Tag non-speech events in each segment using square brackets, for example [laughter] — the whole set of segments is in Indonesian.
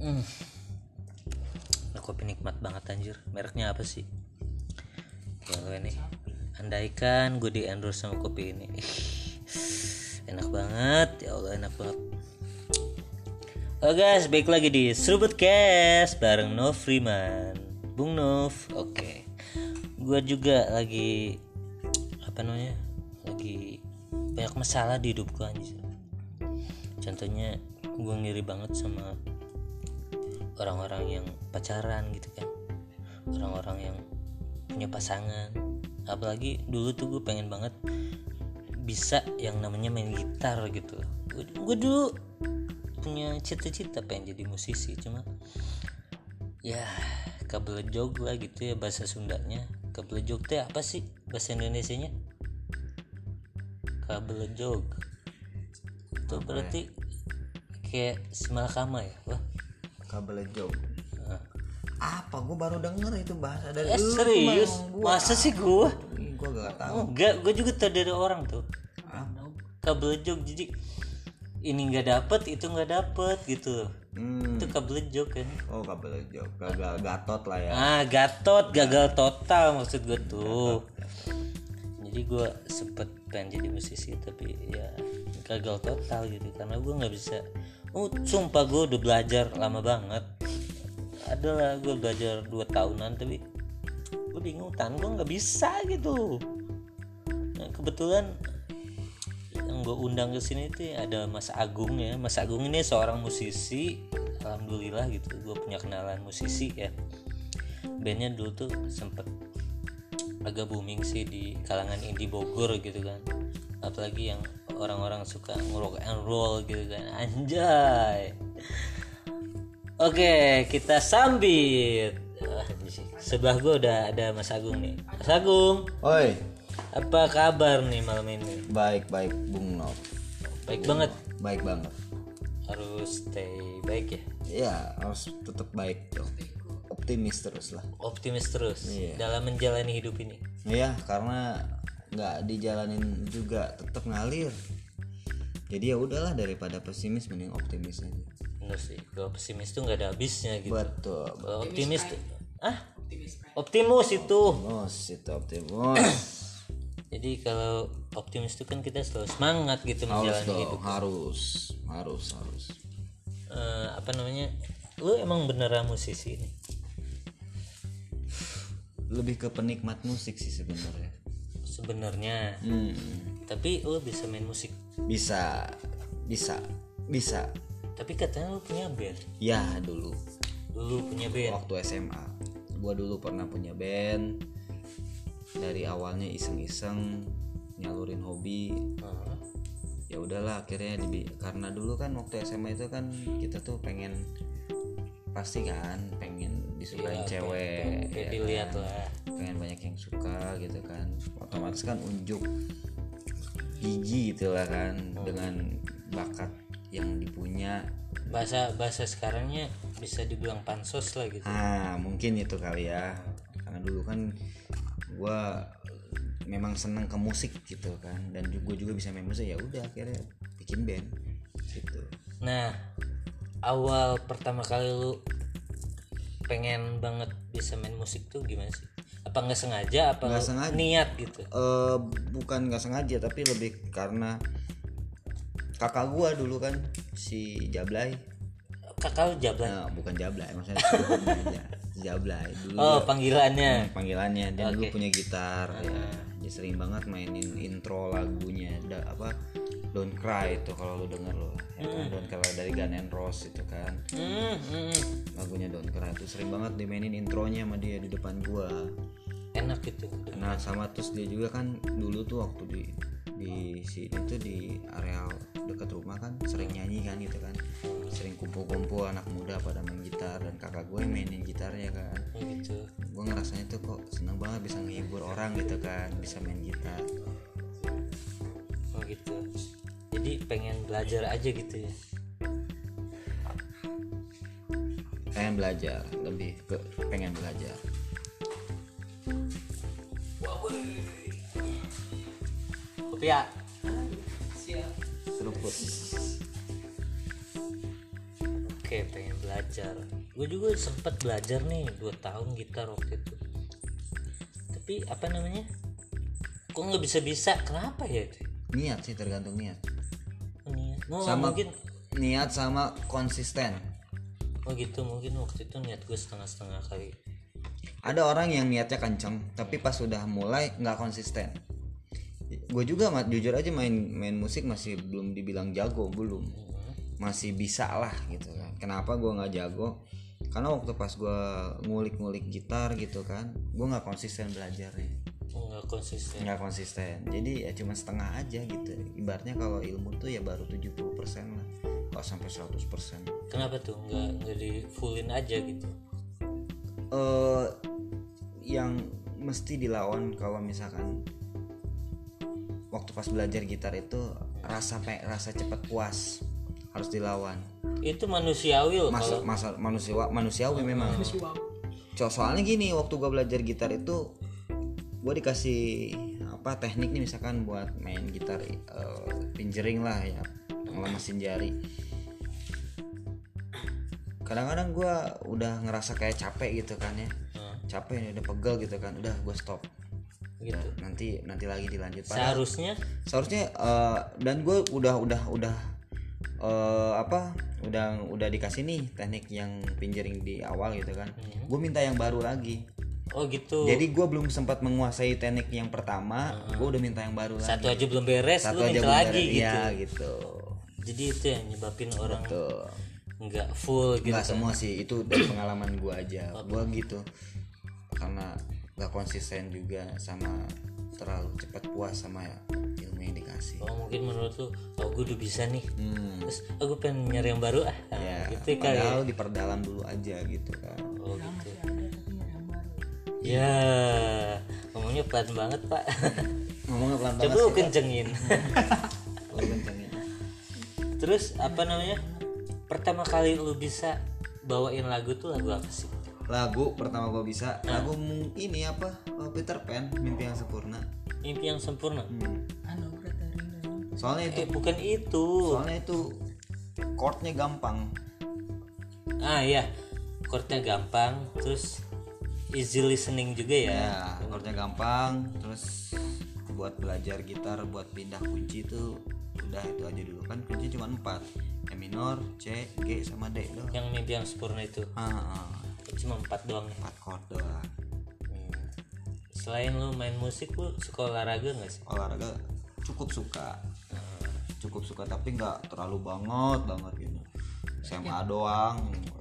Hmm. Nah, kopi nikmat banget anjir. Mereknya apa sih? Lo ini. Andaikan gue di endorse sama kopi ini. Enak banget. Ya Allah enak banget. Oke guys, baik lagi di Serubut Cast bareng Nov Freeman. Bung Nov. Oke. Gue juga lagi apa namanya? Lagi banyak masalah di hidup gue anjir. Contohnya gue ngiri banget sama orang-orang yang pacaran gitu kan. Orang-orang yang punya pasangan. Apalagi dulu tuh gue pengen banget bisa yang namanya main gitar gitu. Gue dulu punya cita-cita pengen jadi musisi cuma ya kabelejog lah gitu ya bahasa Sundanya. Kabelejog teh apa sih bahasa Indonesia nya kabelejog itu berarti kayak semalakama ya wah kabel jog Ah. apa? Gue baru denger itu bahasa dari Eh, lu serius? gua masa sih gue gue gak tahu. Enggak gue juga tahu dari orang tuh. Ah, kabel jog jadi ini nggak dapet itu nggak dapet gitu. Hmm. itu kabel jog kan. Oh kabel jog gagal gatot lah ya. Ah gatot gagal total maksud gue tuh. Jadi gue sempet pengen jadi musisi tapi ya gagal total gitu. Karena gue nggak bisa oh sumpah gue udah belajar lama banget. Adalah gue belajar 2 tahunan tapi gue bingung tan gue nggak bisa gitu. Nah, kebetulan yang gue undang ke sini tuh ada Mas Agung ya. Mas Agung ini seorang musisi alhamdulillah gitu. Gue punya kenalan musisi ya. Bandnya dulu tuh sempet agak booming sih di kalangan indie Bogor gitu kan. Apalagi yang orang-orang suka ngerock and roll gitu kan. Anjay. Oke kita sambit. Ah, sebelah gue udah ada Mas Agung nih. Mas Agung. Oi. Apa kabar nih malam ini? Baik baik bung Nov. Baik banget. Baik banget. Harus stay baik ya? Ya harus tetap baik dong. Optimis terus lah. Optimis terus? Iya. dalam menjalani hidup ini? Iya karena nggak dijalanin juga tetap ngalir. Jadi ya udahlah daripada pesimis mending optimis aja. Bener sih kalau pesimis tuh nggak ada habisnya gitu. Betul. Kalau optimis tuh ah optimus itu. Optimus itu optimus. [clears throat] Jadi kalau optimis itu kan kita selalu semangat gitu harus menjalani dong hidup. harus harus harus. Eh, apa namanya? Lu emang beneran musisi nih lebih ke penikmat musik sih sebenarnya sebenarnya. Hmm, tapi lu bisa main musik. Bisa. Bisa. Bisa. Tapi katanya lu punya band. Ya dulu. Dulu punya band. Waktu SMA gua dulu pernah punya band. Dari awalnya iseng-iseng nyalurin hobi. Ah, ya udahlah akhirnya dibi- karena dulu kan waktu SMA itu kan kita tuh pengen pasti kan pengen disukain cewek kayak ya dilihat kan? lah. Pengen banyak yang suka gitu kan. Otomatis kan unjuk gigi gitu lah kan dengan bakat yang dipunya. Bahasa bahasa sekarangnya bisa dibilang pansos lah gitu. Ah mungkin itu kali ya. Karena dulu kan gua memang seneng ke musik gitu kan. Dan gue juga bisa main musik ya udah akhirnya bikin band gitu. Nah, awal pertama kali lu pengen banget bisa main musik tuh gimana sih? Apa nggak sengaja? Apa lu sengaja. niat gitu? eh bukan nggak sengaja tapi lebih karena kakak gua dulu kan si Jablay Kakak lu jablay. nah, bukan Jablay maksudnya [laughs] Jablay dulu Oh, dia- panggilannya. Hmm, panggilannya dia dulu Oke. punya gitar ya dia sering banget mainin intro lagunya da, apa Don't Cry itu kalau lu denger lo ya kan? Don't Cry dari Gun N' Roses itu kan. Hmm, lagunya Don't Cry itu sering banget dimainin intronya sama dia di depan gua. Enak gitu. nah sama terus dia juga kan dulu tuh waktu di di sini tuh di areal dekat rumah kan sering nyanyi kan gitu kan. Sering kumpul-kumpul anak muda pada main gitar dan kakak gue mainin gitarnya kan. Oh, gitu. gue ngerasanya tuh kok seneng banget bisa ngehibur orang gitu kan bisa main gitar Oh, gitu. Jadi pengen belajar aja gitu ya. pengen belajar lebih ke pengen belajar. Kopi ya. seruput. Oke pengen belajar. Gue juga sempet belajar nih dua tahun gitar waktu itu. Tapi apa namanya? Kok nggak bisa bisa kenapa ya itu niat sih tergantung niat. Niat. Oh, sama mungkin? niat sama konsisten. Oh gitu mungkin waktu itu niat gue setengah-setengah kali. Ada orang yang niatnya kenceng tapi pas sudah mulai nggak konsisten. Gue juga jujur aja main main musik masih belum dibilang jago belum. Masih bisa lah gitu kan. Kenapa gue nggak jago? Karena waktu pas gue ngulik-ngulik gitar gitu kan gue nggak konsisten belajarnya nggak konsisten. Nggak konsisten. Jadi ya cuma setengah aja gitu. Ibaratnya kalau ilmu tuh ya baru 70% lah. Kalau sampai 100% kenapa tuh? Nggak nggak di fullin aja gitu? Eh yang mesti dilawan kalau misalkan waktu pas belajar gitar itu rasa rasa cepat puas harus dilawan. Itu manusiawi loh masa kalau masa manusia manusiawi memang. So- soalnya gini waktu gua belajar gitar itu gue dikasih apa teknik nih misalkan buat main gitar eh, pinjering lah ya ngelemasin jari. Kadang-kadang gua udah ngerasa kayak capek gitu kan ya. Hmm, capek nih udah pegel gitu kan udah gue stop. Gitu. Nanti nanti lagi dilanjut. Padahal seharusnya? Seharusnya eh, dan gue udah udah udah eh, apa udah udah dikasih nih teknik yang pinjering di awal gitu kan. Gue minta yang baru lagi oh gitu. Jadi gue belum sempat menguasai teknik yang pertama gue udah minta yang baru lagi. Satu aja belum beres satu lu aja minta belum lagi beres. gitu Iya, gitu. jadi itu yang nyebabin orang tuh nggak full gitu nggak semua sih itu dari pengalaman gue aja. Gue gitu karena gak konsisten juga sama terlalu cepat puas sama ilmu yang dikasih. Oh mungkin menurut lu oh gue udah bisa nih. Hmm. terus aku pengen nyari yang baru ah. Nah, ya gitu kali ya. padahal diperdalam dulu aja gitu kan. Oh gitu ya ngomongnya pelan banget pak. Ngomongnya pelan coba banget lu sih [laughs] kencengin. Terus apa namanya? Pertama kali lu bisa bawain lagu tuh lagu apa sih? Lagu pertama gue bisa lagu mu- ini apa? Oh, Peter Pan mimpi yang sempurna. Mimpi yang sempurna? Hmm. Indonesia soalnya itu eh bukan itu. Soalnya itu chordnya gampang. Ah iya. Chordnya gampang terus easy listening juga ya. Ya gampang terus buat belajar gitar buat pindah kunci itu udah itu aja dulu. Kan kunci cuma empat E minor C G sama D doang. Yang mimpi yang sempurna itu? Ah, ah. cuma empat doang ya? Empat chord doang. Hmm. selain lu main musik lu suka olahraga nggak sih? Olahraga cukup suka. Cukup suka tapi nggak terlalu banget banget gitu SMA doang.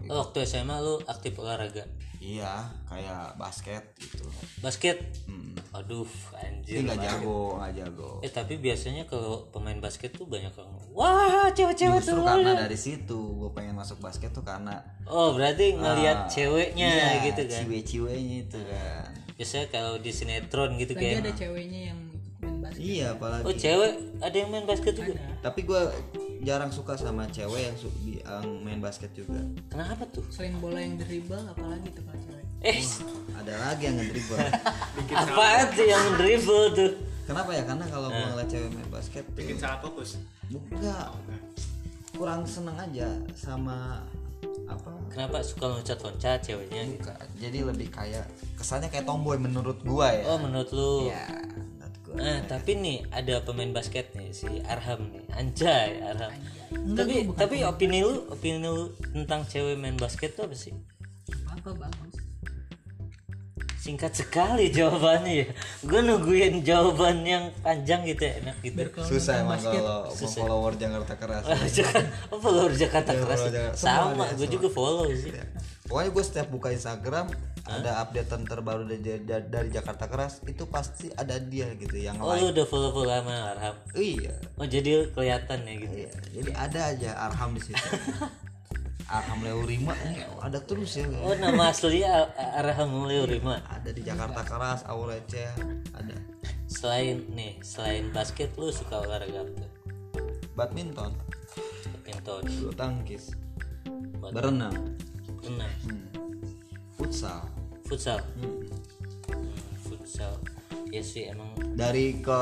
Oh, waktu SMA lu aktif olahraga? Iya kayak basket gitu. Basket? Hmm. aduh anjir nggak jago nggak jago. Eh tapi biasanya kalau pemain basket tuh banyak yang wah cewek-cewek justru tuh karena dari situ gue pengen masuk basket tuh karena oh berarti ngelihat Ah, ceweknya iya, gitu kan? ciwe-ciwenya itu kan. Biasanya kalau di sinetron gitu kayak ada ceweknya yang main basket. Iya apalagi. Oh cewek? Ada yang main basket juga? Tapi gue jarang suka sama cewek yang, su- yang main basket juga. Kenapa tuh? Selain bola yang dribble apalagi tuh kalau cewek? Eh. Ada lagi yang ngedribble [laughs] apaan tuh yang dribble tuh? Kenapa ya? Karena kalau gue ngeliat cewek main basket tuh bikin salah fokus? Enggak. Kurang seneng aja sama apa? Kenapa suka loncat-loncat ceweknya? Jadi lebih kayak kesannya kayak tomboy menurut gua ya. Oh menurut lu. Ya gua Nah, tapi nih ada pemain basket nih si Arham nih, anjay Arham. tapi tapi opini lu, opini lu tentang cewek main basket tuh apa sih? apa bagus Singkat sekali jawabannya ya. Gue nungguin jawaban yang panjang gitu ya, enak gitu. susah emang kalau mau follower Jakarta keras [laughs] oh follower Jakarta Iya, keras. Sama, gue juga follow sih. Ya. pokoknya gue setiap buka Instagram ada updatean terbaru dari, dari, Jakarta keras itu pasti ada dia gitu yang Oh like lu udah follow follow sama Arham. iya Oh jadi kelihatan ya gitu. iya jadi ada aja Arham di situ [laughs] Arham Leo Rima eh, ada terus ya Oh nama aslinya Ar- Arham Leo Rima. ada di Jakarta keras Aureceh ada Selain nih, selain basket lu suka olahraga apa? badminton Badminton, bulu tangkis Bad- berenang renang, hmm. futsal futsal. hmm. Hmm, futsal ya sih emang. Dari ke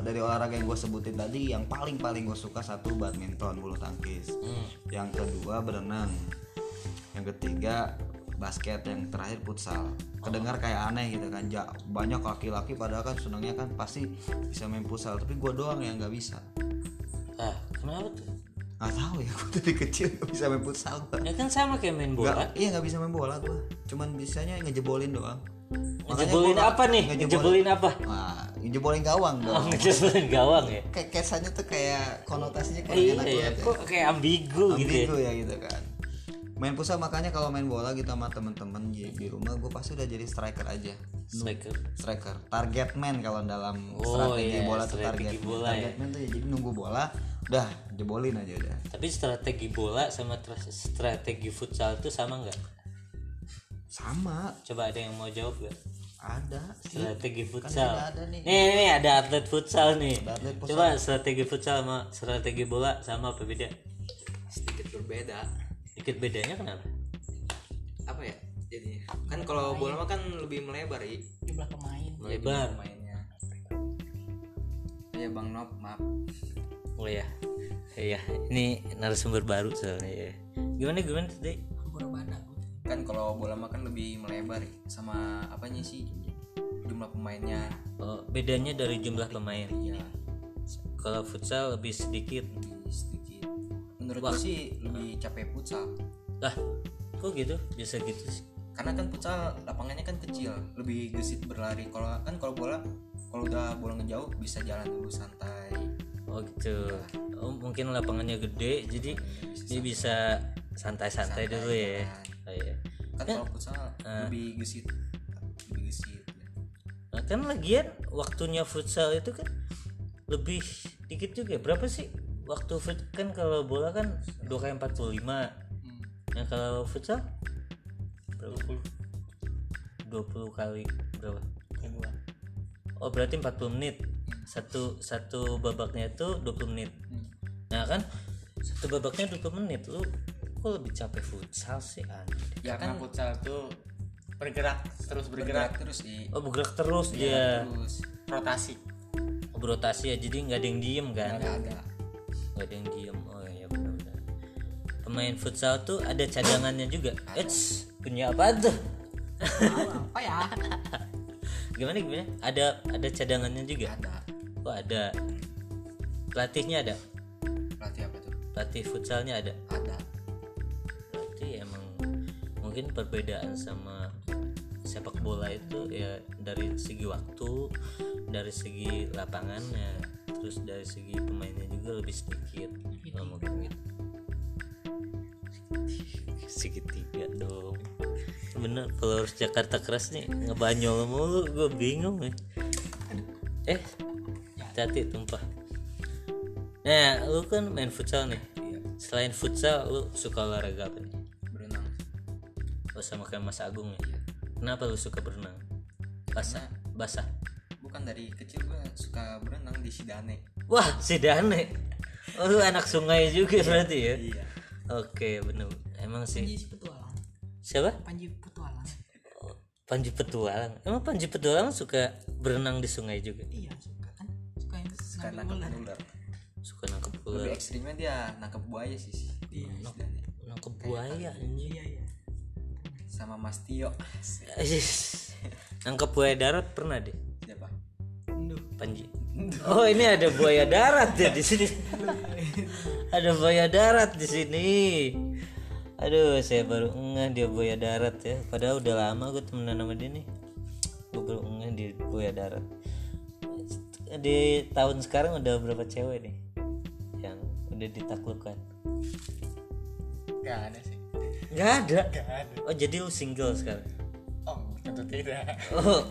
dari olahraga yang gue sebutin tadi yang paling paling gue suka satu badminton bulu tangkis. Hmm, yang kedua berenang. Yang ketiga basket. Yang terakhir futsal. Kedengar kayak aneh gitu kan ja, banyak laki-laki padahal kan senangnya kan pasti bisa main futsal tapi gue doang yang nggak bisa. Ah kenapa tuh? Nggak tahu ya [laughs] gue dari kecil nggak bisa main futsal ya kan sama kayak main bola. Nggak- iya nggak bisa main bola gue cuman bisanya ngejebolin doang ngejebolin apa nih? ngejebolin- apa? Wah, ngejebolin gawang oh, dong ngejebolin gawang ya? Kayak kesannya tuh kayak konotasinya kayak iya enak ya kok kayak ambigu gitu ya? Ambigu ya gitu kan. Main futsal makanya kalau main bola gitu sama temen-temen di, di rumah gue pasti udah jadi striker aja. Striker. Striker. Target man kalau dalam Oh, strategi iya, bola tuh strategi target bola target man tuh ya jadi nunggu bola udah jebolin aja udah. Tapi strategi bola sama tra- strategi futsal itu sama nggak sama. Coba ada yang mau jawab gak? Ada sih. Strategi Kan futsal. udah ada nih. Nih nih ada atlet futsal nih. Ada atlet futsal. coba strategi futsal sama strategi bola sama apa beda? Sedikit berbeda. Dikit bedanya kenapa? Apa ya jadinya? Kan kalau bola mah kan lebih melebar i. Jumlah pemain. Lebar mainnya ya bang Nop maaf. Oh ya iya ini narasumber baru soalnya. Ya gimana gimana tadi. Kan kalau bola mah kan lebih melebar sama apanya sih? Jumlah pemainnya. Oh, bedanya dari jumlah pemain. Ya kalau futsal lebih sedikit. Lebih sedikit. Menurut gue sih lebih capek futsal. Lah kok gitu? Bisa gitu sih. Karena kan futsal lapangannya kan kecil lebih gesit berlari. Kalau kan kalau bola kalau udah bola ngejauh bisa jalan dulu santai. Oh gitu. Oh, mungkin lapangannya gede jadi dia bisa santai-santai dulu ya oh, iya. kan kalau futsal lebih gesit. Lebih gesit Nah, kan lagian waktunya futsal itu kan lebih dikit juga. Berapa sih waktu fut kan kalau bola kan 2 kali 45 nah kalau futsal? Berapa? 20 kali berapa? Oh berarti 40 menit. Satu satu babaknya itu 20 menit. Nah kan satu babaknya 20 menit. Lu kok lebih capek futsal sih aneh ya karena kan futsal tuh bergerak terus bergerak bergerak. terus di oh bergerak terus dia terus. Rotasi. Oh, berotasi ya jadi nggak ada yang diem kan? Nggak ada. Nggak ada yang diem. Oh iya benar-benar. Pemain futsal tuh ada cadangannya juga. Eits, punya apa tuh? Apa ya? [laughs] Gimana gimana? Ada ada cadangannya juga? Ada. Oh ada. Pelatihnya ada? Pelatih apa tuh? Pelatih futsalnya ada mungkin perbedaan sama sepak bola itu ya dari segi waktu dari segi lapangannya terus dari segi pemainnya juga lebih sedikit. Oh, mungkin gitu. Segitiga dong. Bener followers Jakarta keras nih ngebanyol mulu gue bingung nih. Eh hati tumpah. Nah lu kan main futsal nih. Iya. Selain futsal lu suka olahraga apa nih sama kayak Mas Agung ya? Kenapa lu suka berenang? Basah? Basah? Bukan dari kecil gua suka berenang di Sidane. Wah si Dane oh lu anak sungai juga berarti ya? iya. Oke bener. Emang Panji sih petualang. Siapa? Panji petualang. Panji Petualang. Emang Panji Petualang suka berenang di sungai juga? Iya suka kan? Suka yang suka nangkep ular. ular. Suka nangkep lebih ular. ekstrimnya dia nangkep buaya sih di Sidane. nangkep buaya anjing. Iya iya sama Mas Tio. [laughs] Nangkep buaya darat pernah deh siapa? Panji. Oh ini ada buaya darat ya di sini. Ada buaya darat di sini. Aduh saya baru ngeh dia buaya darat ya. Padahal udah lama gue temenan sama dia nih. Gue baru ngeh dia buaya darat. Di tahun sekarang udah berapa cewek nih yang udah ditaklukkan? Nggak ada sih nggak ada. Nggak ada. Oh jadi lu single sekarang? Oh tentu tidak? Oh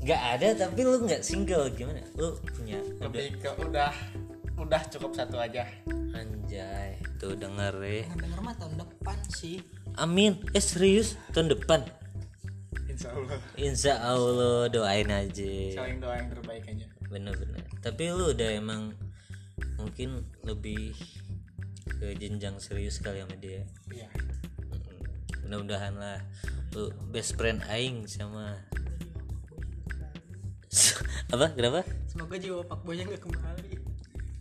nggak ada tapi lu nggak single. Gimana? Lu punya udah lebih ke udah udah cukup satu aja. Anjay tuh denger ya denger mah tahun depan sih. Amin. Eh serius? Tahun depan? Insya Allah. Insya Allah doain aja. Saling doa yang terbaik aja. Bener-bener. Tapi lu udah emang mungkin lebih ke jenjang serius kali sama dia. Iya. Mudah-mudahan lah. Lu best friend aing sama [laughs] apa? Kenapa? Semoga jiwa Pak Boynya nggak kembali.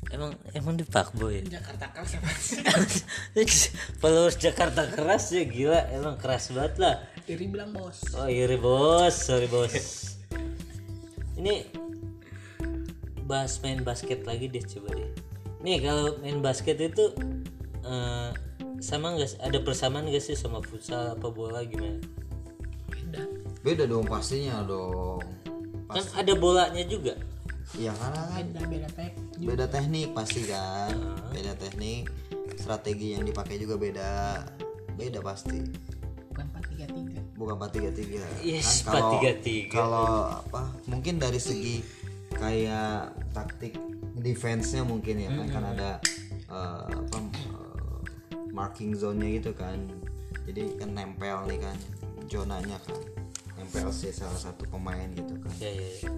emang emang di fuckboy ya? Jakarta keras apa sih? [laughs] followers Jakarta keras ya gila. Emang keras banget lah. Diri bilang bos. oh iya bos. Sorry bos. Ini bahas main basket lagi deh coba deh. Nih kalau main basket itu eh, sama nggak sih- ada persamaan gak sih sama futsal apa bola gimana? Beda. beda dong pastinya dong. Kan ada bolanya juga. Ya karena kan? Beda beda tek. beda teknik pasti kan. Beda teknik strategi yang dipakai juga beda. Beda pasti. Bukan 433. bukan 433 Yes, Kan kalau 433. kalau apa mungkin dari segi kayak taktik defense-nya mungkin ya kan kan ada eh, apa marking zone-nya gitu kan. Jadi kan nempel nih kan zonanya kan. Nempel si salah satu pemain gitu kan. Ya ya, ya.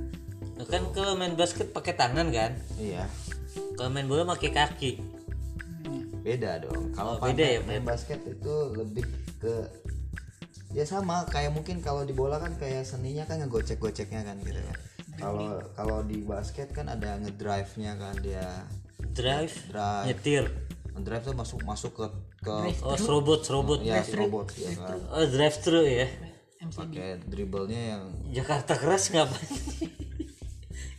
Nah, kan kalau main basket pakai tangan kan? Iya. Kalau main bola pakai kaki. Beda dong. Kalau Oh, beda ya, main basket itu lebih ke ya sama kayak mungkin kalau di bola kan kayak seninya kan ngegocek-goceknya kan gitu kan kalau kalau di basket kan ada ngedrive nya kan dia. Drive drive. nyetir. Ngedrive tuh masuk masuk ke ke oh serobot serobot. Ya si robot ya kan oh drive thru ya pakai dribblenya yang Jakarta keras ngapain?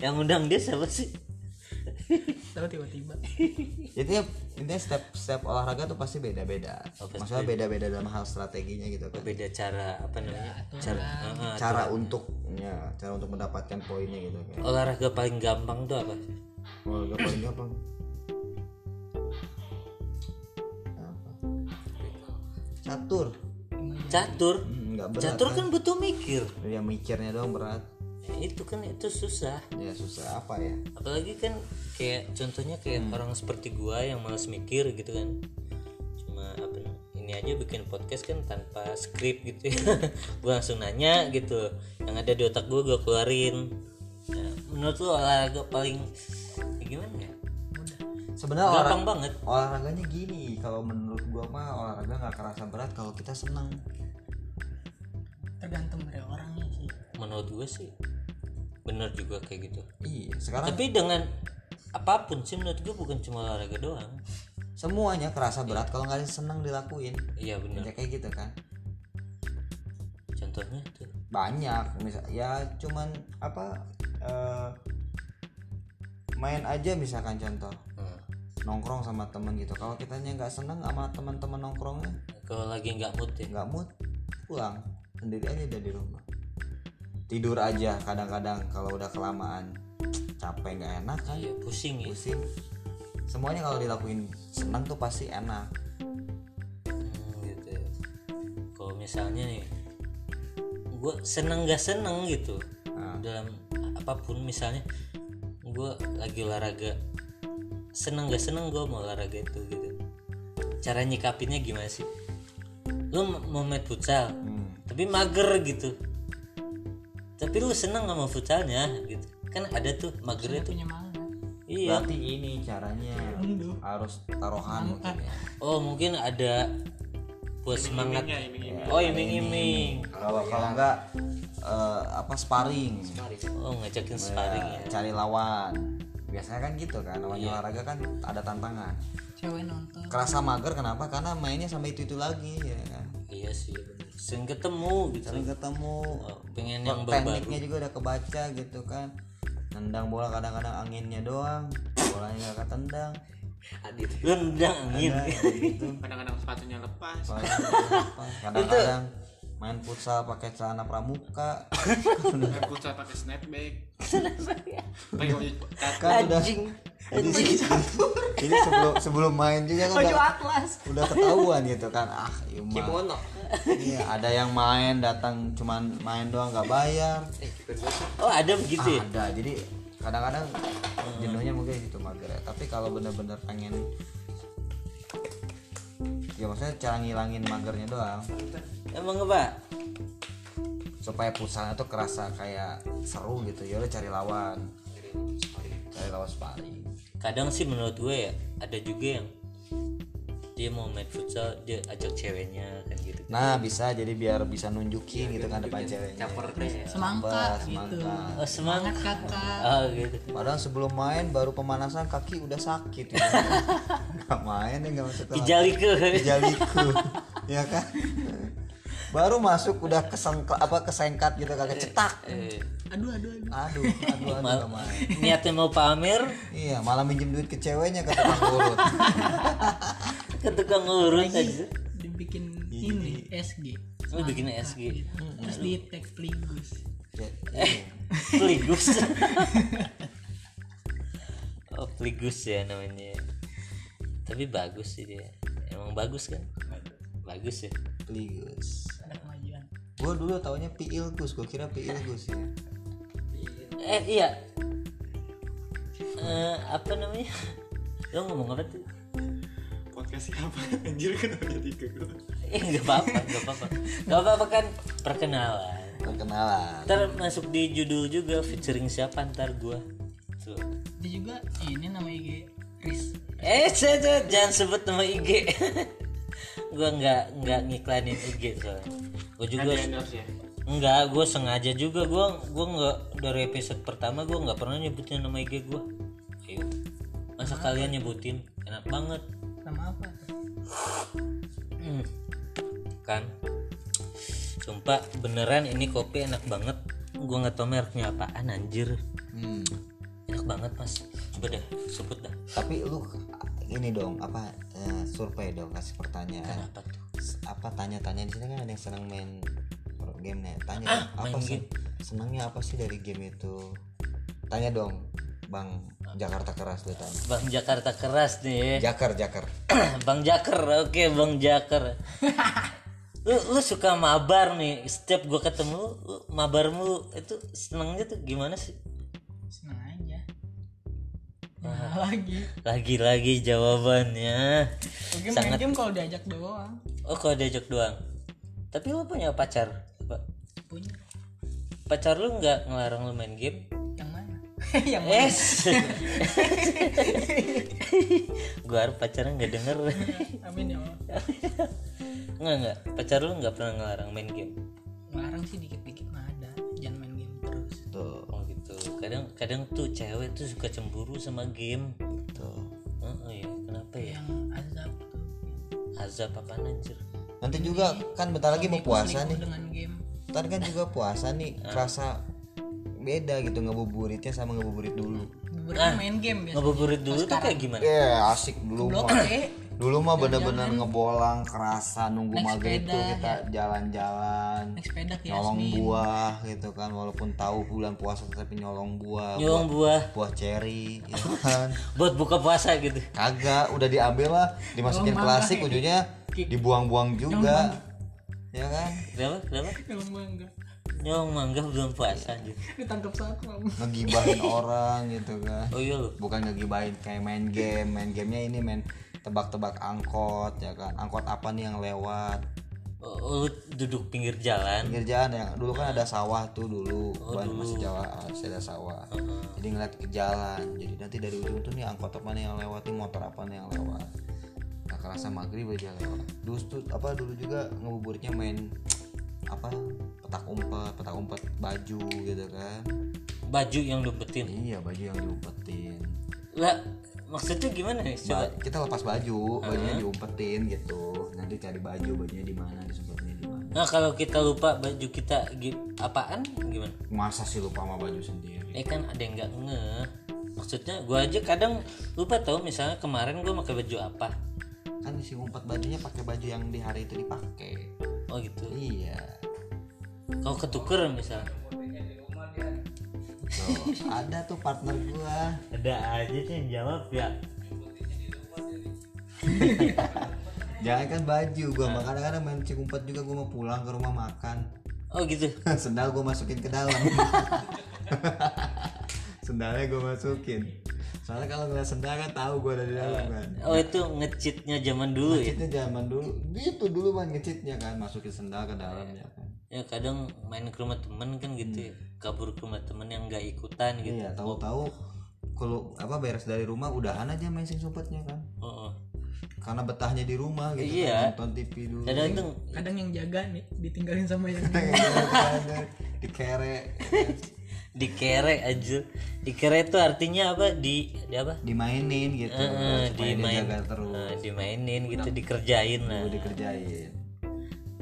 Yang undang dia siapa sih? Tahu tiba-tiba. intinya intinya step step olahraga tuh pasti beda-beda. Oh, maksudnya beda-beda dalam hal strateginya gitu kan. Beda cara apa namanya? cara Heeh, cara untuknya cara untuk mendapatkan poinnya gitu kan. Olahraga paling gampang tuh apa? Olahraga paling gampang catur. Catur? Hmm, nggak berat catur kan kan butuh mikir. Ya mikirnya doang berat. Ya, itu kan itu susah. Ya susah apa ya? Apalagi kan kayak contohnya kayak orang seperti gua yang malas mikir gitu kan. Cuma apa ini aja bikin podcast kan tanpa skrip gitu ya. [laughs] Gua langsung nanya gitu. Yang ada di otak gua gua keluarin. Nah, menurut lu olahraga paling ya gimana ya sebenarnya gampang olahraga banget. olahraganya gini kalau menurut gua mah olahraga nggak kerasa berat kalau kita senang. Tergantung dari orangnya sih. menurut gua sih bener juga kayak gitu. Iya sekarang tapi dengan apa pun sih menurut gua bukan cuma olahraga doang. Semuanya kerasa berat kalau nggak senang dilakuin. Iya bener. Ya kayak gitu kan. Contohnya tuh. Banyak misal ya cuman apa eh, main aja misalkan contoh. Hmm. Nongkrong sama temen gitu. Kalau kitanya nggak seneng sama teman-teman nongkrongnya kalau lagi nggak mood ya? nggak mood pulang. Sendiri aja udah di rumah. Tidur aja kadang-kadang kalau udah kelamaan. Capek nggak enak kan? Iya pusing ya. Pusing. Semuanya kalau dilakuin seneng tuh pasti enak. Hmm, gitu ya. Kalau misalnya nih, gue seneng gak seneng gitu. Nah. dalam apa pun misalnya, gue lagi olahraga, seneng gak seneng gue mau olahraga itu gitu. Cara nyikapinnya gimana sih? Lu mau main futsal, Hmm. tapi mager gitu. Tapi lu seneng sama futsalnya gitu. Kan ada tuh magernya tuh. Punya mangga. Iya. berarti ini caranya harus taruhan mungkin ya Oh mungkin ada buat semangat. Oh iming-iming. kalau kalau nggak eh, apa sparring Oh ngajakin sparring ya. cari lawan biasanya kan gitu kan namanya olahraga kan ada tantangan. Cewek nonton. kerasa mager kenapa? Karena mainnya sama itu itu lagi ya kan? Iya sih. Sering ketemu gitu. sering ketemu. Oh, pengen yang tekniknya juga udah kebaca gitu kan. Nendang bola kadang-kadang anginnya doang bolanya nggak ketendang. Rendang angin. Ada kayak gitu. Kadang-kadang sepatunya lepas. Kadang-kadang main futsal pakai celana pramuka. Main futsal pakai snapback. Kan udah jadi ini sebelum sebelum main juga kan udah, atlas. udah ketahuan gitu kan. Ah iya mah. kimono. Iya, ada yang main datang cuman main doang nggak bayar. Oh ada begitu ya? ada jadi kadang-kadang jenuhnya mungkin gitu mager tapi kalau bener-bener pengen ya maksudnya cara ngilangin magernya doang. Emang apa? supaya pulsanya tuh kerasa kayak seru gitu. Ya udah cari lawan. Cari lawan sparring. Kadang sih menurut gue ya ada juga yang dia mau main futsal dia ajak ceweknya kan gitu nah bisa jadi biar bisa nunjukin gitu kan depan ceweknya. caper deh. Semangka Apa, gitu. Semangka. oh semangat kakak. [laughs] Oh gitu. Padahal sebelum main baru pemanasan kaki udah sakit. [laughs] Ya. Gak main ya gak masuk ke kijaliku Kijaliku [laughs] ya kan? Baru masuk udah kesengk apa kesengkat gitu kagak cetak. Eh, aduh aduh aduh. Aduh aduh aduh main. niatnya mau pamer? Iya malah minjem duit ke ceweknya ke tukang urut ke tukang urut aja. dibikin Iya, ini SG lu bikin SG terus di tag pligus Ya, Pligus [laughs] oh Pligus ya namanya. Tapi bagus sih dia. Emang bagus kan? Bagus ya. Pligus ada kemajuan. Gua dulu taunya Piilgus gua kira Piilgus ya. Eh iya. Eh, apa namanya? Lo ngomong apa tuh podcast siapa? [laughs] Anjir kenapa jadi ke gue eh nggak apa-apa nggak apa-apa. Nggak apa-apa kan perkenalan. Perkenalan. Ntar masuk di judul juga featuring siapa ntar gua? Tuh. Dia juga ini nama IG Riz. Eh saya jangan sebut nama IG [laughs] gua nggak nggak ngiklanin IG soalnya. Gua juga ya? Enggak, gue sengaja juga. Gue gue nggak dari episode pertama gue nggak pernah nyebutin nama IG gue. Ayo, masa kalian nyebutin? Enak banget nama apa Hmm. kan? Sumpah beneran ini kopi enak banget. Gue nggak tau mereknya apaan anjir. hmm. Enak banget mas. Coba deh sebut dah. tapi lu ini dong apa eh, survei dong kasih pertanyaan Apa tuh? Apa tanya-tanya di sini kan ada yang senang main game nih tanya Ah, dong, apa sih senangnya apa sih dari game itu tanya dong bang Jakarta keras lu tanya Bang Jakarta keras nih. ya. Jakar Jakar [clears throat] bang Jaker, oke Bang Jaker. [laughs] lu, lu suka mabar nih. Setiap gue ketemu lu, mabarmu itu senengnya tuh gimana sih? senang aja nah [laughs] lagi Lagi-lagi jawabannya. main Sangat- game kalau diajak doang Oh kalau diajak doang. Tapi lu punya pacar? Apa? punya Pacar lu nggak ngelarang lu main game? [laughs] yang mana yang mana Es. [laughs] gue harap pacarnya nggak denger. [laughs] amin ya Allah Nggak nggak. Pacar lu nggak pernah ngelarang main game. larang sih dikit-dikit mah ada jangan main game terus tuh Oh gitu. Kadang kadang tuh cewek tuh suka cemburu sama game. tuh Oh, iya, kenapa ya? yang azab tuh Azab apa anjir? nanti juga kan bentar lagi mau puasa nih dengan game ntar kan juga puasa nih Ah. kerasa beda gitu ngebuburitnya sama ngebuburit dulu. Beberapa main game biasa Ngebuburit dulu tuh kayak gimana? ya asik. Dulu blok mah dulu mah bener-bener ngebolang kerasa nunggu maghrib tuh kita jalan-jalan. Naik sepeda ke nyolong Yasmin. buah gitu kan walaupun tahu bulan puasa tapi nyolong buah. Nyolong buah. Buah ceri ya kan. [laughs] Buat buka puasa gitu. kagak udah diambil lah dimasukin Nyolong plastik ujungnya dibuang-buang juga. Ya kan? Kenapa? Kenapa? Kalau mangga Nyolong mangga belum puasa anjir. ditangkap satpam ngegibahin [laughs] orang gitu kan. Oh iya bukan ngegibahin kayak main game. Main gamenya ini main tebak-tebak angkot ya kan. Angkot apa nih yang lewat? Oh, lu duduk pinggir jalan. pinggir jalan yang dulu kan ada sawah tuh dulu. Ban masih Jawa masih ada sawah. Jadi ngeliat ke jalan. Jadi nanti dari ujung tuh nih angkot apa nih yang lewat nih motor apa nih yang lewat. Nah kerasa maghrib aja lewat. Dulu tuh apa dulu juga ngebuburitnya main apa petak umpet petak umpet baju gitu kan Baju yang lumpetin. iya baju yang diumpetin Lah, maksudnya gimana nih? Coba. Ba- kita lepas baju bajunya diumpetin gitu nanti cari baju bajunya di mana disebutnya di mana Nah, kalau kita lupa baju kita apaan gimana? masa sih lupa sama baju sendiri Eh kan ada yang nggak ngeh. Maksudnya gua aja kadang lupa tahu misalnya kemarin gua pakai baju apa. kan si ngumpet bajunya pakai baju yang di hari itu dipakai Oh gitu. iya Kalau ketuker misalnya. tuh ada tuh partner gua Ada aja sih yang jawab ya. jangan kan baju gua mah kadang-kadang main cikumpet juga gua mau pulang ke rumah makan Oh gitu. [laughs] sendal gua masukin ke dalam [laughs] sendalnya gua masukin soalnya kalau ngeliat sendal kan tahu gua ada di dalam kan Oh itu ngecitnya zaman dulu ya. ngecitnya zaman dulu gitu dulu man ngecitnya kan masukin sendal ke dalam ya kan Ya kadang main ke rumah temen kan gitu ya. Kabur ke rumah temen yang nggak ikutan gitu. iya tahu-tahu kalau apa beres dari rumah udahan aja main sing sumpetnya kan Oh, oh. karena betahnya di rumah gitu Iya. kan, nonton TV dulu Kadang itu kadang yang jaga nih ditinggalin sama yang di kere dikere aja dikere itu artinya apa? Di, di apa? Dimainin gitu Eh, dia dimain. terus. Eh, dimainin gitu dikerjain lah. Udah dikerjain.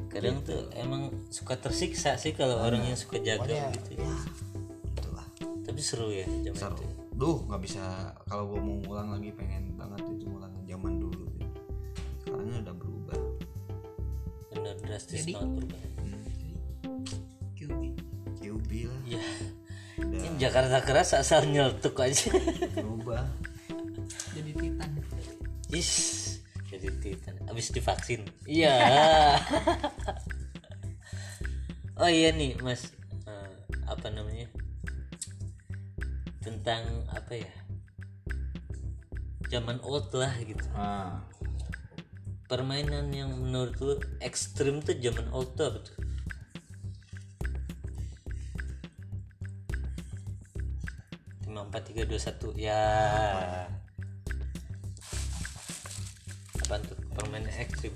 Kadang tuh emang suka tersiksa sih kalau orang yang suka jaga Pokoknya, gitu. ya itulah. Tapi seru ya zaman seru. itu. Duh nggak bisa kalau gue mau ngulang lagi pengen banget itu ngulang zaman dulu. Deh. sekarang udah berubah. Bener drastis Jadi- banget berubah. QB QB lah. Ya udah. Ini Jakarta keras asal nyeletuk aja. Berubah. Jadi titan. Is, jadi titan. Abis divaksin. Iya. [laughs] Oh iya nih mas. Eh, apa namanya? Tentang apa ya? Zaman old lah gitu. Ah. Permainan yang menurut lu ekstrim tuh zaman old tuh apa tuh lima empat tiga dua satu. Ya. Apa tuh? Permainan ekstrim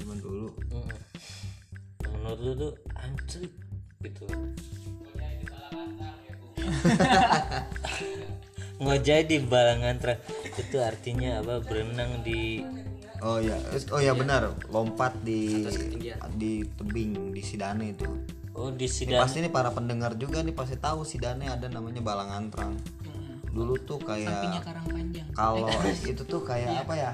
zaman dulu. Yang menurut lu tuh anjir gitu. [laughs] Ngojek di balangan truk itu artinya apa? Berenang di oh ya oh ya benar. Lompat di di tebing di Sidane itu oh di Ini sidang pasti nih para pendengar juga nih pasti tahu Sidane ada namanya Balangantrang. Dulu tuh sampingnya kayak karang panjang kalau [laughs] itu tuh kayak apa ya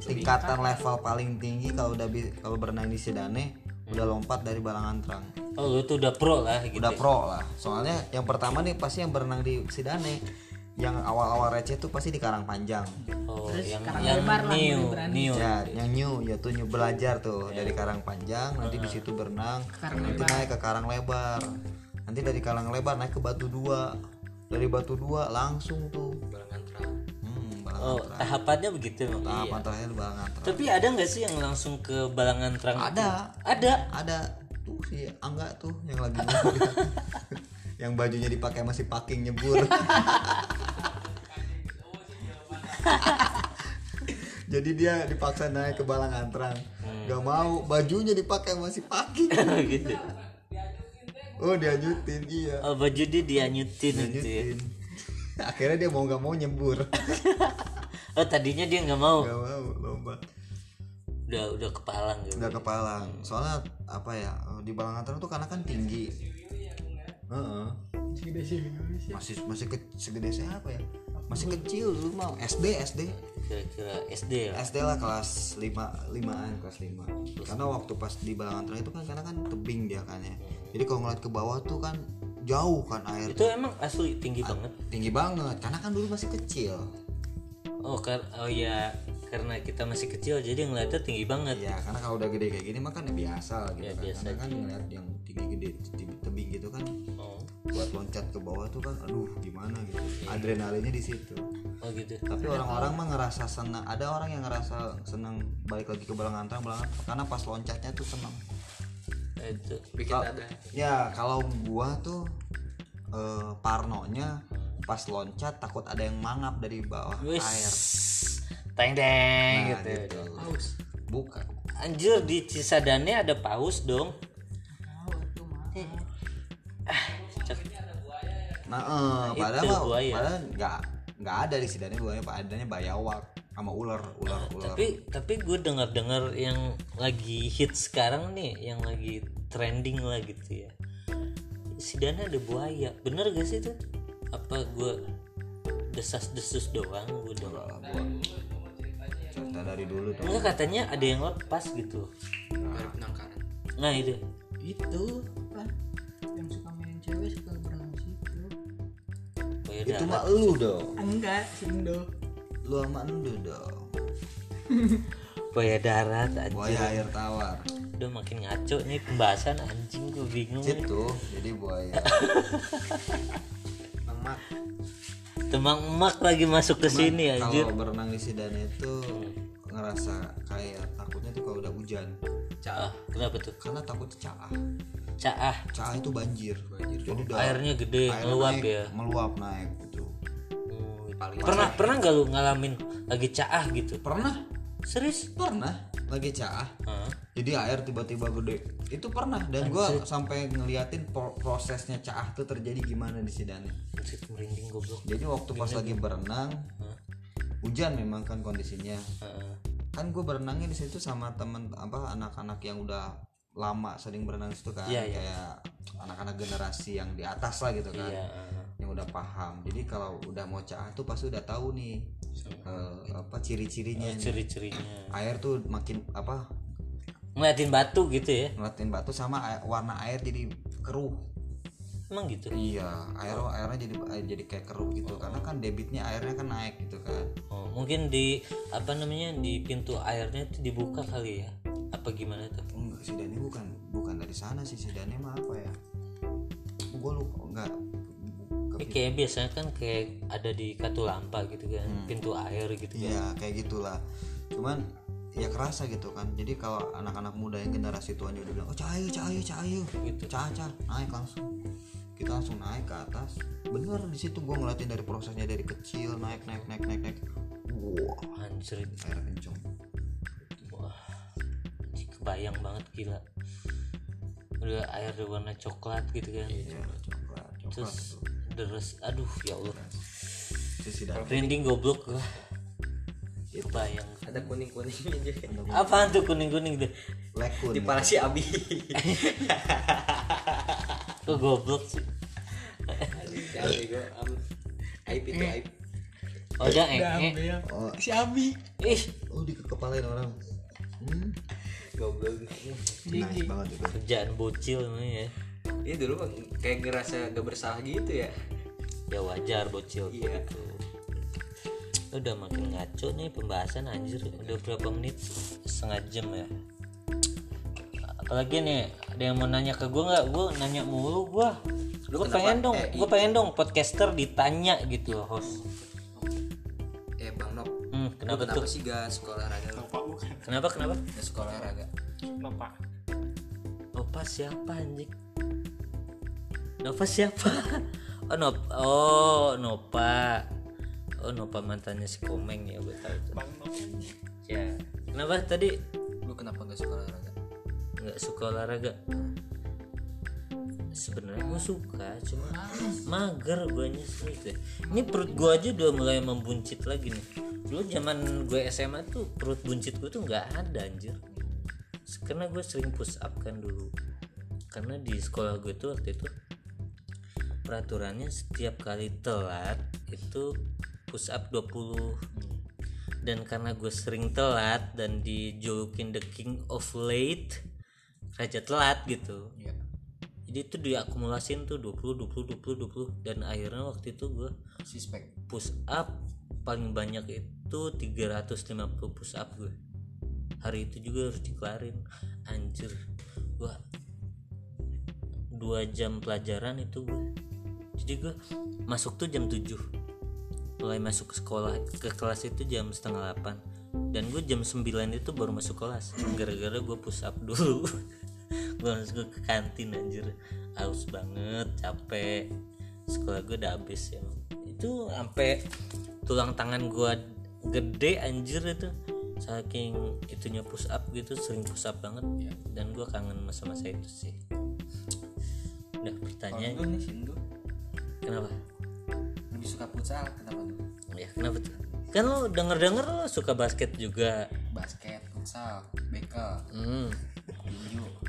tingkatan level paling tinggi kalau udah kalau berenang di Sidane udah lompat dari Balangantrang. Oh lu tuh udah pro lah gitu udah pro lah. Soalnya yang pertama nih pasti yang berenang di Sidane yang awal-awal receh tuh pasti di Karang Panjang. Oh Terus yang sekarang yang lebar lah, new berani. new. Ya yang new ya tuh new belajar tuh dari Karang Panjang nanti di situ berenang Karang nanti naik ke Karang Lebar. Nanti dari Karang Lebar naik ke Batu Dua. Dari Batu Dua langsung tuh. Hmm, oh Balangantrang tahapannya begitu emang. tahapan terakhir Balangantrang tapi ada nggak sih yang langsung ke balangan terang? Ada. Ada? Ada. Tuh si Angga tuh yang lagi. [laughs] yang bajunya dipakai masih packing nyebur. [laughs] Jadi dia dipaksa naik ke balang antrang. Gak mau bajunya dipakai masih packing. [laughs] Gitu. Oh dianyutin iya. Oh baju dia dianyutin gitu ya. Dianyutin akhirnya dia mau gak mau nyebur [laughs] oh tadinya dia nggak mau. Gak mau lomba. Udah udah kepalang gitu. Udah kepalang. Soalnya apa ya di balang antrang tuh karena kan tinggi Heeh. segede sih Indonesia. Masih masih ke, segede saya apa ya masih kecil dulu mau SD SD kira-kira SD lah SD lah kelas 5 limaan kelas 5 karena waktu pas di Balangantara itu kan karena kan tebing dia kan ya. Jadi kalau ngeliat ke bawah tuh kan jauh kan air itu emang asli tinggi banget? tinggi banget. Karena kan dulu masih kecil. Oh kar oh ya karena kita masih kecil jadi ngeliatnya tinggi banget. Ya karena kalau udah gede kayak gini mah kan ya biasa lah gitu Ya, kan. Biasa karena kan ngeliat yang tinggi gede tebing, tebing gitu kan oh, buat loncat ke bawah tuh kan aduh gimana gitu. Adrenalinnya di situ. Oh gitu. Tapi orang-orang mah ngerasa senang ada orang yang ngerasa senang balik lagi ke Balangantara Balangantara karena pas loncatnya tuh senang itu. Bikin dada ya kalau gua tuh eh, parnonya pas loncat takut ada yang mangap dari bawah Wis. air teng teng Nah, gitu. gitu. paus. Bukan. Anjir di Cisadane ada paus dong. Mah. Cek. nah eh, padahal itu mah buaya. padahal nggak nggak ada di sidane buaya pak. Adanya bayawak sama ular ular ular. tapi tapi gue dengar dengar yang lagi hit sekarang nih yang lagi trending lah gitu ya. Si Dana ada buaya. Bener gak sih itu apa gue desas desus doang gue gua cerita dari dulu tuh. Enggak katanya ada yang lepas gitu. Dari penangkaran. Nah itu. Itu apa yang suka main cewek suka berenang situ. Buaya itu darat mah lu dong. Enggak si Indo. Lu sama lu dong. Buaya darat anjir buaya air tawar. Udah makin ngaco nih pembahasan anjing gue bingung situ jadi buaya [laughs] emak temang emak lagi masuk ke sini anjir. kalau berenang di sidane itu ngerasa kayak takutnya tuh kalau udah hujan. Ah kenapa tuh? Karena takut caah. Caah. Caah itu banjir. Jadi udah airnya gede airnya ngeluap naik, ya. meluap naik gitu. Pernah pernah nggak lu ngalamin lagi caah gitu? Pernah. Serius? Pernah lagi cah Hah? Jadi air tiba-tiba gede. Itu pernah dan gua sampai ngeliatin pro- prosesnya cah tuh terjadi gimana di sidane Anjir, merinding goblok. Jadi waktu pas lagi berenang hujan memang kan kondisinya. Kan gue berenangnya di situ sama temen apa anak-anak yang udah lama sering berenang situ kan. Iya, iya. kayak anak-anak generasi yang di atas lah gitu kan. Iya heeh. yang udah paham. Jadi kalau udah mau cah tuh pasti udah tahu nih eh, apa ciri-cirinya nih. ciri-cirinya. Air tuh makin apa ngeliatin batu gitu ya? Ngeliatin batu sama air- warna air jadi keruh. Emang gitu? Iya air airnya jadi air jadi kayak keruh gitu. Karena kan debitnya airnya kan naik gitu kan. Oh, mungkin di apa namanya di pintu airnya itu dibuka kali ya? Apa gimana tuh? Enggak si Dani bukan bukan dari sana sih. Si Dani mah apa ya? Gue lupa enggak. Ini kayak biasanya kan kayak ada di katulampa gitu kan pintu air gitu kan. Iya kayak gitulah. Cuman ya kerasa gitu kan. Jadi kalau anak-anak muda yang generasi tuanya udah bilang oh cahayu cahayu cahayu Gitu. cah naik langsung. Kita langsung naik ke atas. Bener di situ gue ngeliatin dari prosesnya dari kecil naik naik naik naik naik. Wah. Anjir. Air kenceng. Wah. Kebayang banget gila. Udah air berwarna coklat gitu kan. Iya, coklat coklat terus tuh. deres. Aduh ya Allah. Trending goblok gua. Kebayang. ada kuning kuningnya juga Apaan tuh kuning-kuning tuh? lekun di pala si Abi [laughs] Kok goblok sih? Am aib itu aib Oh, udah eh, eh. ya. oh, si Abi Ih, oh dikepalain orang hmm. goblok nice banget itu kerjaan bocil namanya ya. Iya dulu kayak ngerasa gak bersalah gitu ya Ya wajar bocil Iya. gitu. Udah makin ngaco nih pembahasan anjir. Udah berapa menit? Setengah jam ya. Apalagi nih, ada yang mau nanya ke gua nggak? Gua nanya mulu gua. Lu Gue kenapa- pengen dong, eh, gue pengen dong podcaster ditanya gitu host. Eh Bang Nop Hmm, kenapa, kenapa tuh? sih gak sekolah olahraga lu? Bapak bukan Kenapa kenapa? Gak sekolah olahraga Bapak Nova siapa anjing? Nova siapa? [laughs] Oh Nop Oh Nova Oh Nova mantannya si Komeng ya gue tahu tuh. Bang Ya Kenapa tadi Lu kenapa gak sekolah olahraga? nggak suka olahraga? Sebenarnya gue suka cuma mager gue gitu. Ini perut gue aja udah mulai membuncit lagi nih. Dulu zaman gue SMA tuh perut buncit gue tuh nggak ada anjir. Karena gue sering push up kan dulu. Karena di sekolah gue tuh waktu itu peraturannya setiap kali telat itu push up 20 dan karena gue sering telat dan dijulukin the king of late raja telat gitu. Iya. Jadi itu diakumulasin tuh 20 20 20 20 dan akhirnya waktu itu gue Suspek push up paling banyak itu 350 push up gue. Hari itu juga harus dikelarin. Anjir. Gua dua jam pelajaran itu gue. Jadi gue masuk tuh jam 7 mulai masuk ke sekolah ke kelas itu jam setengah 8 dan gue jam 9 itu baru masuk kelas gara-gara gue push up dulu. [laughs] Gue langsung ke kantin anjir. Haus banget capek. Sekolah gue udah habis ya. Itu sampai tulang tangan gue gede anjir itu. Saking itunya push up gitu sering push up banget. Dan gue kangen masa-masa itu sih. Udah pertanyaan nih kenapa suka futsal Kenapa tuh? ya kenapa tuh? Kan lo denger denger lo suka basket juga. Basket, futsal, bekel, hmm.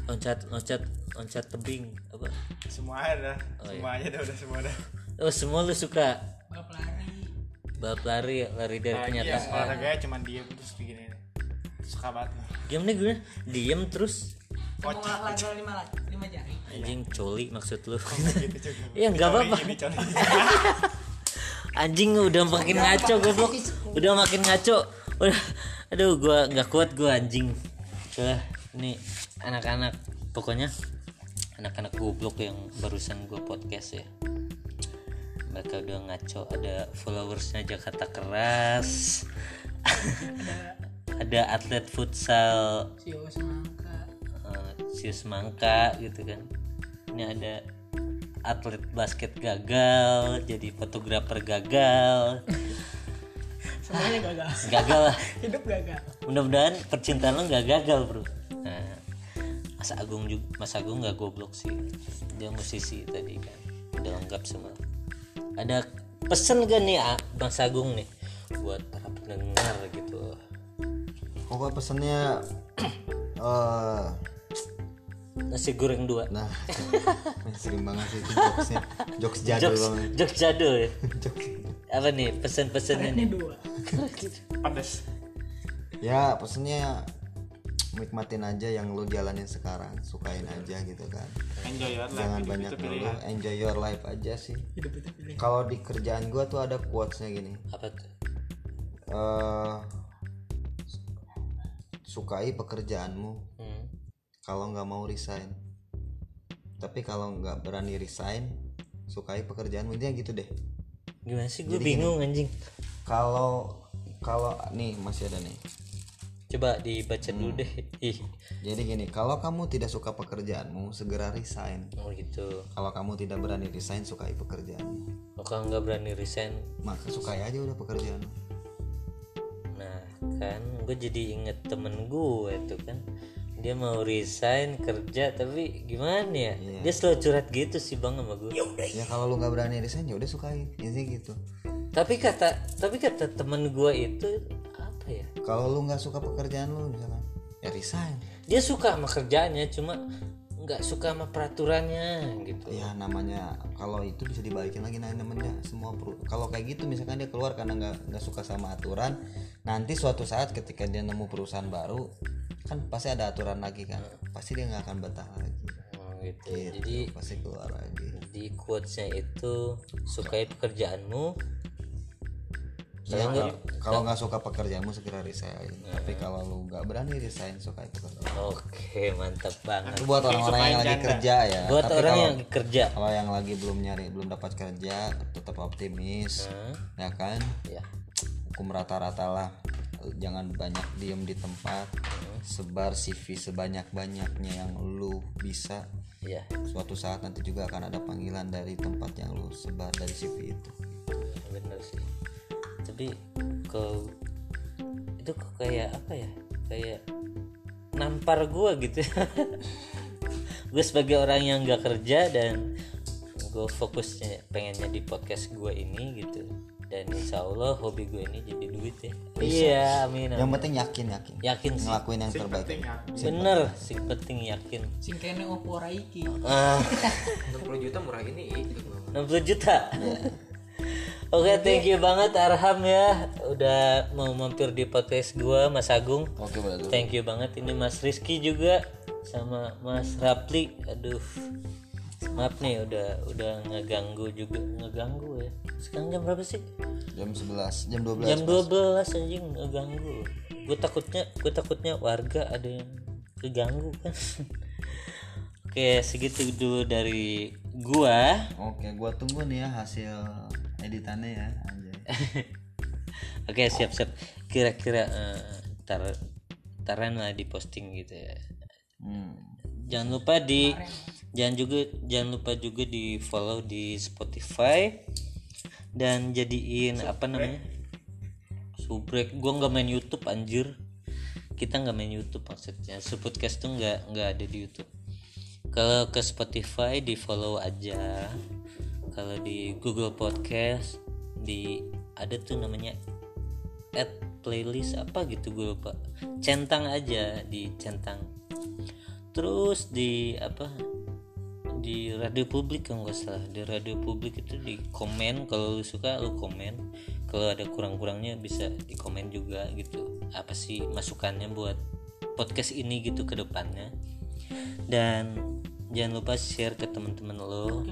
loncat loncat loncat tebing apa? Semua ada Oh, iya. Semuanya dah udah semua dah. Oh semua lu suka? Balap lari balap lari lari dari Lagi ya kenyataan olahraganya cuma diem terus begini nih. Suka banget diam nih gue diem terus. Kamu olahraga lima lima jari? Anjing coli maksud lu. Gitu juga? [laughs] Ya nggak apa-apa [laughs] anjing udah makin ngaco goblok. Udah makin ngaco. Udah. Aduh gua nggak kuat gua anjing. Udah, ini anak-anak. Pokoknya anak-anak goblok yang barusan gua podcast ya. Mereka udah ngaco ada followersnya Jakarta keras. Ada atlet futsal. Sio semangka. Eh, Sius Mangka gitu kan. Ini ada atlet basket gagal jadi fotografer gagal. Semuanya gagal. Gagal lah. [laughs] Hidup gagal. Mudah-mudahan percintaan lo nggak gagal bro. Nah Mas Agung juga Mas Agung nggak goblok sih. Dia musisi tadi kan. Udah lengkap semua. Ada pesen gak nih ah, Mas Agung nih buat para pendengar gitu? Pokoknya pesennya [clears throat] eh nasi goreng dua. Nah [laughs] sering banget sih itu jokesnya. Jokes jadul jokes banget. jokes jadul ya? [laughs] Jokes. apa nih pesan-pesannya ini nih? dua. [laughs] Pedes. Ya pesennya nikmatin aja yang lu jalanin sekarang. Sukain aja gitu kan. Enjoy your life jangan hidup banyak dulu pilihan enjoy your life aja sih. Hidup itu pilih. Kalau di kerjaan gua tuh ada quotesnya gini. Apa tuh? Eh sukai pekerjaanmu. Hmm. Kalau nggak mau resign. Tapi kalau nggak berani resign sukai pekerjaanmu intinya gitu deh. Gimana sih? Gue bingung anjing. kalau kalau nih masih ada nih. Coba dibaca dulu deh. Ih. Jadi gini kalau kamu tidak suka pekerjaanmu segera resign. Oh gitu. Kalau kamu tidak berani resign sukai pekerjaanmu lo kalau nggak berani resign. Maka sukai aja udah pekerjaan. Nah kan gue jadi inget temen gue tuh kan Dia mau resign kerja tapi gimana ya? Iya. Dia selalu curhat gitu sih bang sama gue ya kalau lu nggak berani resign ya udah sukai intinya gitu. Tapi kata tapi kata temen gue itu apa ya? Kalau lu nggak suka pekerjaan lu misalkan ya resign. Dia suka sama kerjaannya cuma nggak suka sama peraturannya gitu. Ya namanya kalau itu bisa dibalikin lagi nah namanya semua kalau kayak gitu misalkan dia keluar karena nggak nggak suka sama aturan nanti suatu saat ketika dia nemu perusahaan baru kan pasti ada aturan lagi kan? Pasti dia nggak akan betah lagi. Oh, gitu. gitu Jadi pasti keluar lagi. di quotesnya itu sukai pekerjaanmu Ya, Kalau nggak- kalau nggak suka pekerjaanmu segera resign. Tapi kalau lu nggak berani resign suka pekerjaan Oke mantap banget. Itu buat orang-orang yang lagi kerja ya. Buat tapi orang kalau yang kerja. kalau yang lagi belum nyari belum dapat kerja tetap optimis Hmm, ya kan? Ya hukum rata-rata lah. Jangan banyak diem di tempat. Sebar CV sebanyak-banyaknya yang lu bisa. Ya suatu saat nanti juga akan ada panggilan dari tempat yang lu sebar dari CV itu. Bener sih tapi kalau itu kok kayak apa ya? Kayak nampar gua gitu. [laughs] Gue sebagai orang yang nggak kerja dan gue fokusnya pengennya di podcast gue ini gitu. Dan insya Allah hobi gue ini jadi duit ya. Iya amin, yang amin. penting yakin yakin. Yakin sih. Ngelakuin yang terbaik. penting bener sih penting yakin. Sing kene opo raiki ah. [laughs] 60 juta murah ini itu 60 juta Oke, thank you banget Arham ya udah mau mampir di podcast gua Mas Agung. oke boleh Thank you banget ini Mas Rizky juga sama Mas Rapli. Aduh. Maaf nih udah udah ngeganggu juga ngeganggu ya. Sekarang jam berapa sih? jam 11 jam 12 Jam 12 anjing ngeganggu. Gue takutnya gue takutnya warga ada yang keganggu kan. [laughs] Oke, segitu dulu dari gua. oke gua tunggu nih ya hasil editannya ya anjay [laughs] Oke siap siap. Kira-kira eh, tar taran lah di posting gitu ya. hmm. Jangan lupa di jangan juga jangan lupa juga di follow di Spotify dan jadiin apa namanya subrek. Gua nggak main YouTube anjir. Kita nggak main YouTube maksudnya. Subpodcast tuh nggak nggak ada di YouTube. Kalau ke Spotify di follow aja. Kalau di Google Podcast di ada tuh namanya add playlist apa gitu gue lupa. Centang aja di centang. Terus di apa di radio publik kalau nggak salah. Di radio publik itu di komen. Kalau lu suka lu komen. Kalau ada kurang-kurangnya bisa di komen juga gitu. Apa sih masukannya buat podcast ini gitu ke depannya dan jangan lupa share ke teman-teman lo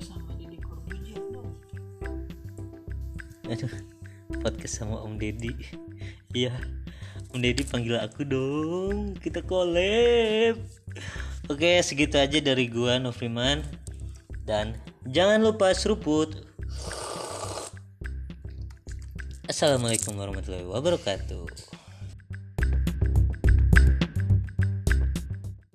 Aduh, podcast sama Om Deddy. Iya, Om Deddy panggil aku dong. Kita collab. Oke, segitu aja dari gua Novriman. Dan jangan lupa seruput. Assalamualaikum warahmatullahi wabarakatuh.